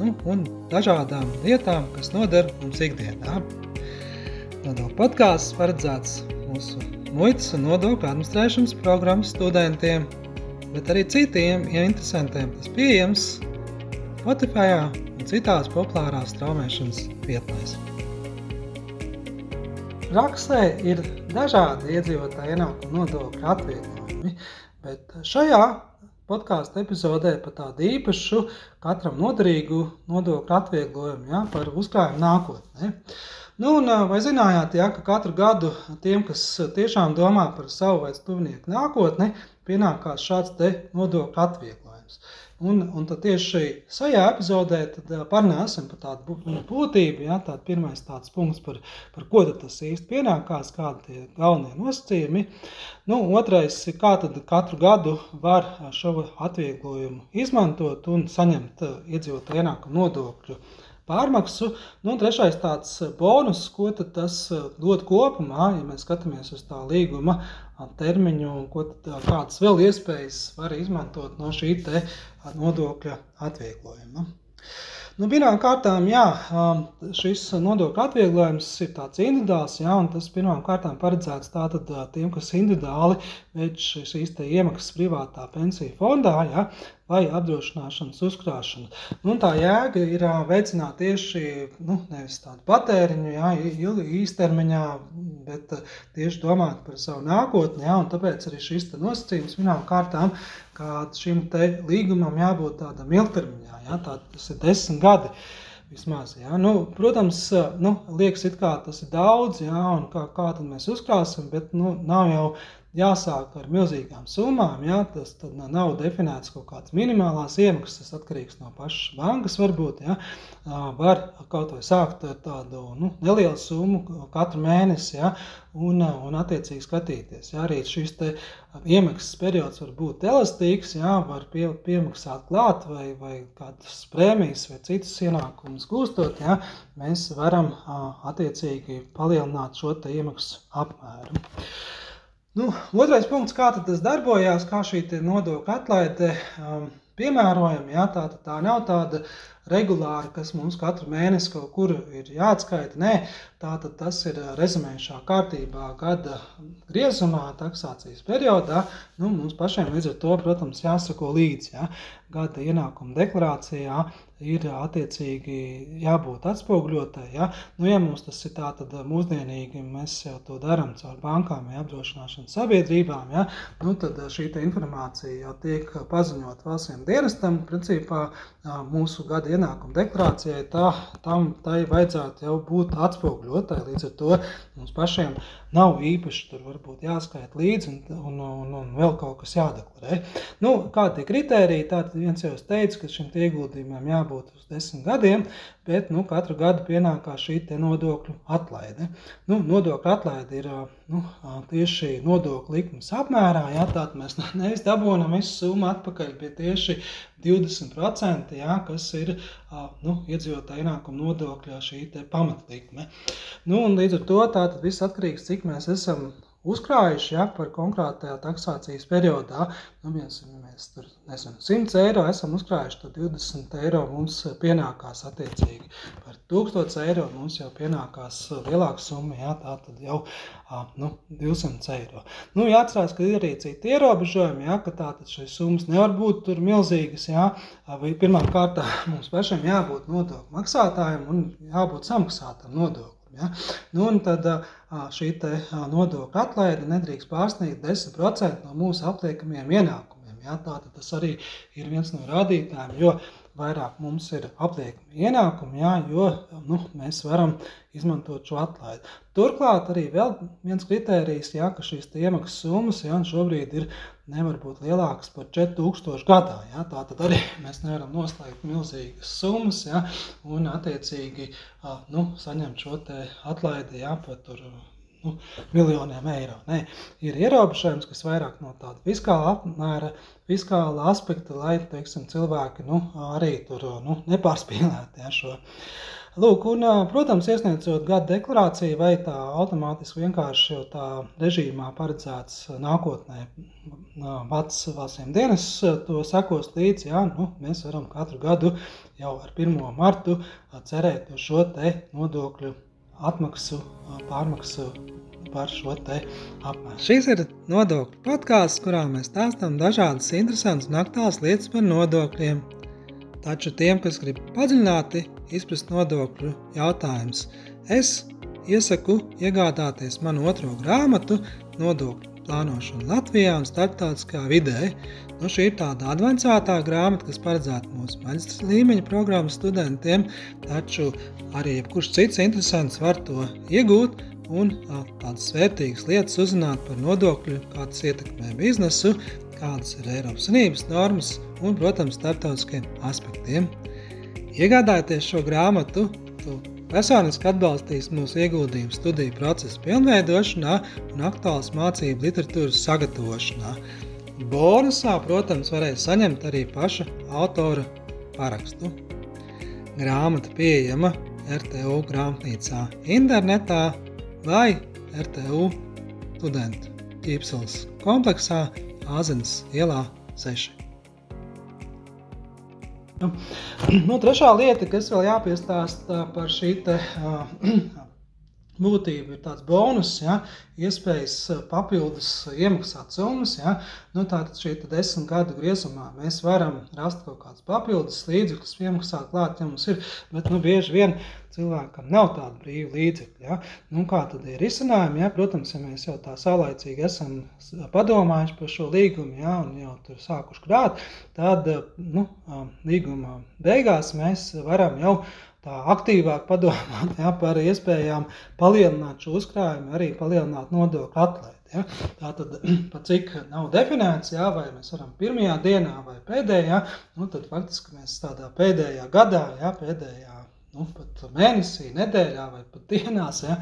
nu, un dažādām lietām, kas noder mums ikdienā. Nodokļu podkāsts paredzēts mūsu muitas un nodokļu administrēšanas programmas studentiem, bet arī citiem ja interesantiem. Tas pieejams Spotify un citās populārās straumēšanas vietnēs. Praksē ir dažādi iedzīvotāju ienākumu nodokļu atvieglojumi, bet šajā podkāstu epizodē par tādu īpašu, katram noderīgu nodokļu atvieglojumu ja, par uzkrājumu nākotnē. Nu, un, vai zinājāt, ja, ka katru gadu tiem, kas tiešām domā par savu vai tuvinieku nākotni, pienākās šāds nodokļu atvieglojums? Un, un tad tieši šajā epizodē parunāsim par tādu būtību. Ja, tād pirmais tāds punkts, par, par ko tas īsti pienākās, kādi ir galvenie nosacījumi. Nu, otrais kā tad katru gadu var šo atvieglojumu izmantot un saņemt iedzīvotāju ienākumu nodokļu pārmaksu. Nu, trešais tāds bonus, ko tas dod kopumā, ja mēs skatāmies uz tā līguma termiņu un ko tad, kādas vēl iespējas var izmantot no šī nodokļa atvieglojuma. Nu, Pirmām kārtām, jā, šis nodokļu atvieglojums ir tāds individuāls, jā, un tas pirmām kārtām paredzēts tātad tiem, kas individuāli veic šīs iemaksas privātā pensiju fondā, jā, vai apdrošināšanas uzkrāšanu. Nu, tā jēga ir veicināt tieši nu, nevis tādu patēriņu, jā, īstermiņā, bet tieši domāt par savu nākotni. Jā, tāpēc arī šis nosacījums pirmām kārtām, ka šim līgumam jābūt tādam ilgtermiņā, jā, tā, tas ir desmit gadi. Vismaz, ja? nu, protams, nu, liekas, kā tas ir daudz, ja? un kā, kā mēs uzkrāsim, bet nu, nav jau jāsāk ar milzīgām summām. Ja? Tas nav definēts kaut kādas minimālās iemaksas, tas atkarīgs no pašas bankas. Varbūt ja? var kaut vai sākt ar tādu nu, nelielu summu katru mēnesi ja? un, un attiecīgi skatīties. Ja? Arī šis iemaksas periods var būt elastīgs, ja? var pie, piemaksāt klāt vai, vai kādas prēmijas vai citas ienākumus gūstot. Ja? Mēs varam attiecīgi palielināt šo iemaksu apmēru. Nu, otrais punkts, kā tas darbojās, kā šī nodokļa atlaide um, piemērojama. Ja, tā, tā nav tāda regulāri, kas mums katru mēnesi kaut kur ir jāatskaita. Nē, tātad tas ir rezumējušā kārtībā gada griezumā, taksācijas periodā. Nu, mums pašiem līdz ar to, protams, jāsako līdzi. Ja? Gada ienākuma deklarācijā ir attiecīgi jābūt atspoguļotai. Ja? Nu, ja mums tas ir tā, tad mūsdienīgi mēs jau to darām caur bankām vai apdrošināšanas sabiedrībām, ja? nu, tad šī informācija jau tiek paziņot valsts dienestam. Principā mūsu gada ienākuma deklarācijai tā, tam tai vajadzētu jau būt atspoguļotai. Līdz ar to mums pašiem nav īpaši tur varbūt jāskaita līdzi un, un, un, un vēl kaut kas jādeklarē. Nu, kādi ir kriteriji? Tātad viens jau teica, ka šim ieguldījumam jābūt uz desmit gadiem, bet nu, katru gadu pienākās šī nodokļu atlaide. Nu, nodokļu atlaide ir nu, tieši nodokļu likmes apmērā. Jā, tātad mēs nevis dabūjam visu summu atpakaļ, bet tieši 20%, jā, kas ir nu, iedzīvotāja ienākuma nodokļa šī pamatlikme. Nu, līdz ar to viss atkarīgs, cik mēs esam uzkrājuši ja, par konkrētajā taksācijas periodā. Nu, mēs, mēs tur nezinu, 100 eiro esam uzkrājuši, tad 20 eiro mums pienākās attiecīgi. Par 1000 eiro mums jau pienākās lielāka summa, ja, tā tad jau nu, 200 eiro. Nu, jāatcerās, ka ir arī citi ierobežojumi, ja, ka tātad šīs summas nevar būt tur milzīgas. Ja, kārtām mums pašam jābūt nodokļu maksātājiem un jābūt samaksātam nodokļu. Ja? Nu, tad šī nodokļa atlaide nedrīkst pārsniegt 10% no mūsu apliekamiem ienākumiem. Ja? Tātad tas arī ir viens no rādītājiem, jo vairāk mums ir apliekami ienākumi, jā, jo nu, mēs varam izmantot šo atlaidi. Turklāt arī vēl viens kritērijs, jā, ka šīs iemaksas summas jā, šobrīd ir nevar būt lielākas par 4000 gadā. Jā, tā tad arī mēs nevaram noslēgt milzīgas summas jā, un attiecīgi nu, saņemt šo atlaidi jā, par nu, miljoniem eiro. Nē, ir ierobežojums, kas vairāk no tāda fiskāla apmēra, fiskāla aspekta, lai teiksim, cilvēki nu, arī tur nu, nepārspīlētu ja, šo. Lūk, un, protams, iesniedzot gada deklarāciju, vai tā automātiski vienkārši jau tā režīmā paredzēts nākotnē pats valstsiem dienas to sekos līdzi, jā, nu, mēs varam katru gadu jau ar 1. martu cerēt uz šo nodokļu atmaksu, pārmaksu par šo te apmēru. Šis ir nodokļu podkāsts, kurā mēs stāstām dažādas interesantas un aktuālas lietas par nodokļiem. Taču tiem, kas grib padziļināti izprast nodokļu jautājumus, es iesaku iegādāties manu otro grāmatu Nodokļu plānošana Latvijā un starptautiskā vidē. Nu, šī ir tāda avansētā grāmata, kas paredzēta mūsu maģistra līmeņa programmas studentiem, taču arī jebkurš cits interesants var to iegūt un tādas vērtīgas lietas uzzināt par nodokļu, kā tas ietekmē biznesu, kādas ir Eiropas Savienības normas un, protams, starptautiskiem aspektiem. Iegādājieties šo grāmatu, tu Personiski atbalstīs mūsu ieguldījumu studiju procesa pilnveidošanā un aktuālas mācību literatūras sagatavošanā. Bonusā, protams, varēs saņemt arī paša autora parakstu. Grāmata pieejama RTU grāmatnīcā internetā vai RTU studentu ķīpseles kompleksā Āzenes ielā 6. Nu, trešā lieta, kas vēl jāpiestāsta par šī te, uh, būtību, ir tāds bonus, ja, iespējas papildus iemaksāt summas. Ja. Nu, tātad šī desmit gadu griezumā mēs varam rast kaut kādus papildus līdzekļus, iemaksāt klāt, ja mums ir, bet nu, bieži vien cilvēkam nav tāda brīva līdzekļa. Ja? Nu, kā tad ir risinājumi? Ja? Protams, ja mēs jau tā saulaicīgi esam padomājuši par šo līgumu ja? un jau tur sākuši krāt, tad nu, līguma beigās mēs varam jau tā aktīvāk padomāt ja? par iespējām palielināt šo uzkrājumu, arī palielināt nodokļu atlaidi. Ja? Tā tad, cik nav definēts, ja? vai mēs varam pirmajā dienā vai pēdējā, nu, tad faktiski mēs tādā pēdējā gadā, ja? pēdējā nu, pat mēnesī, nedēļā vai pat dienās, ja,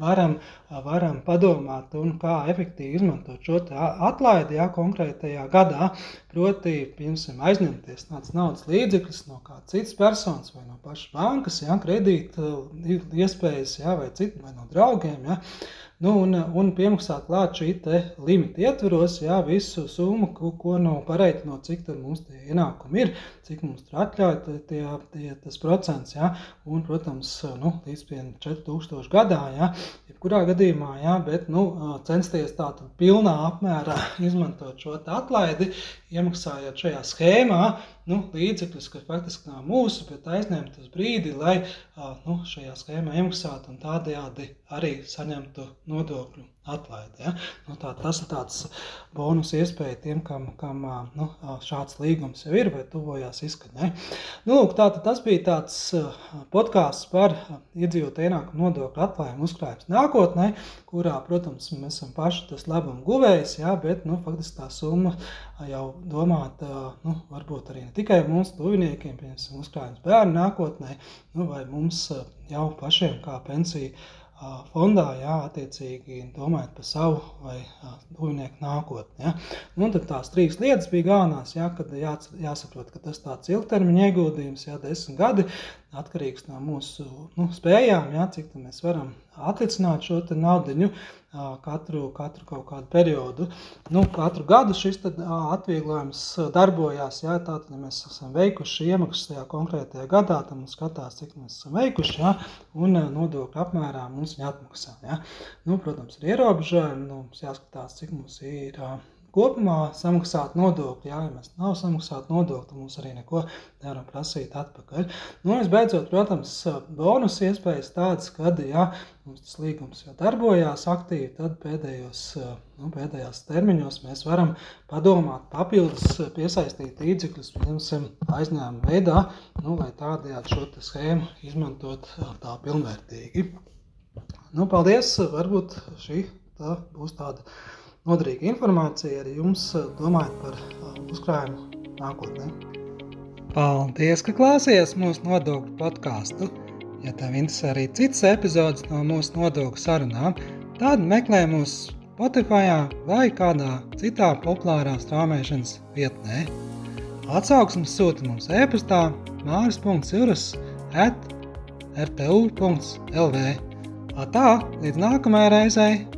varam, varam padomāt, un kā efektīvi izmantot šo atlaidi ja, konkrētajā gadā. Proti, piemēram, aizņemties tādas naudas līdzekļus no kādas citas personas vai no pašas bankas, ja, kredīt iespējas, ja, vai, citu, vai no draugiem. Ja, Nu, un, un piemaksāt klāt šī limita ietveros, jā, visu summu, ko, ko nu pareiķinot, cik mums tie ienākumi ir, cik mums ir atļauti tie, tie, tas procents, jā, un, protams, nu, līdz 4000 gadā, jā, jebkurā gadījumā, jā, bet, nu, censties tātad pilnā apmērā izmantot šo atlaidi, iemaksājot šajā schēmā, nu, līdzekļus, kas faktiski nav mūsu, bet aizņemt uz brīdi, lai nu, šajā schēmā iemaksātu un tādējādi arī saņemtu nodokļu atlaidi. Ja? Nu, tā, tas ir tāds bonus iespēja tiem, kam, kam nu, šāds līgums jau ir vai tuvojās izskaņai. Nu, lūk, tā, tas bija tāds podkāsts par iedzīvotāju ienākumu nodokļu atklājumu uzkrājumus nākotnē, kurā, protams, mēs esam paši tas labuma guvējs, ja? bet nu, faktiski tā summa jau domāta nu, varbūt arī ne tikai mūsu tuviniekiem, piemēram, uzkrājums bērnu nākotnē, nu, vai mums jau pašiem kā pensiju fondā, jā, attiecīgi domājot par savu vai tuvinieku nākotni. Ja. Nu, tad tās trīs lietas bija galvenās, ja, kad jā, jāsaprot, ka tas tāds ilgtermiņa ieguldījums, ja desmit gadi, atkarīgs no mūsu nu, spējām, ja, cik mēs varam atlicināt šo naudu katru, katru kaut kādu periodu. Nu, katru gadu šis tad, atvieglojums darbojās. Ja, tātad, ja mēs esam veikuši iemaksas tajā konkrētajā gadā, tad mums skatās, cik mēs esam veikuši, ja, un nodokļu apmērā mums viņa atmaksā. Ja. Nu, protams, ir ierobežojumi, nu, mums jāskatās, cik mums ir kopumā samaksāt nodokļi. Jā, ja mēs nav samaksāt nodokļi, tad mums arī neko nevaram prasīt atpakaļ. Nu, un visbeidzot, protams, bonus iespējas tādas, kad ja mums tas līgums jau darbojās aktīvi, tad pēdējos, nu, pēdējos termiņos mēs varam padomāt papildus piesaistīt līdzekļus, piemēram, aizņēmuma veidā, nu, lai tādējādi šo schēmu izmantot tā pilnvērtīgi. Nu, paldies! Varbūt šī tā būs tāda noderīga informācija arī jums, eh, domājot par eh, uzkrājumu nākotnē. Paldies, ka klausījāties mūsu nodokļu podkāstu. Ja tev interesē arī citas epizodes no mūsu nodokļu sarunām, tad meklē mūs Spotify vai kādā citā populārā strāmošanas vietnē. Atsauksmes sūta mums e-pastā māris.cirus at rtu.lv. Tā, līdz nākamajai reizei!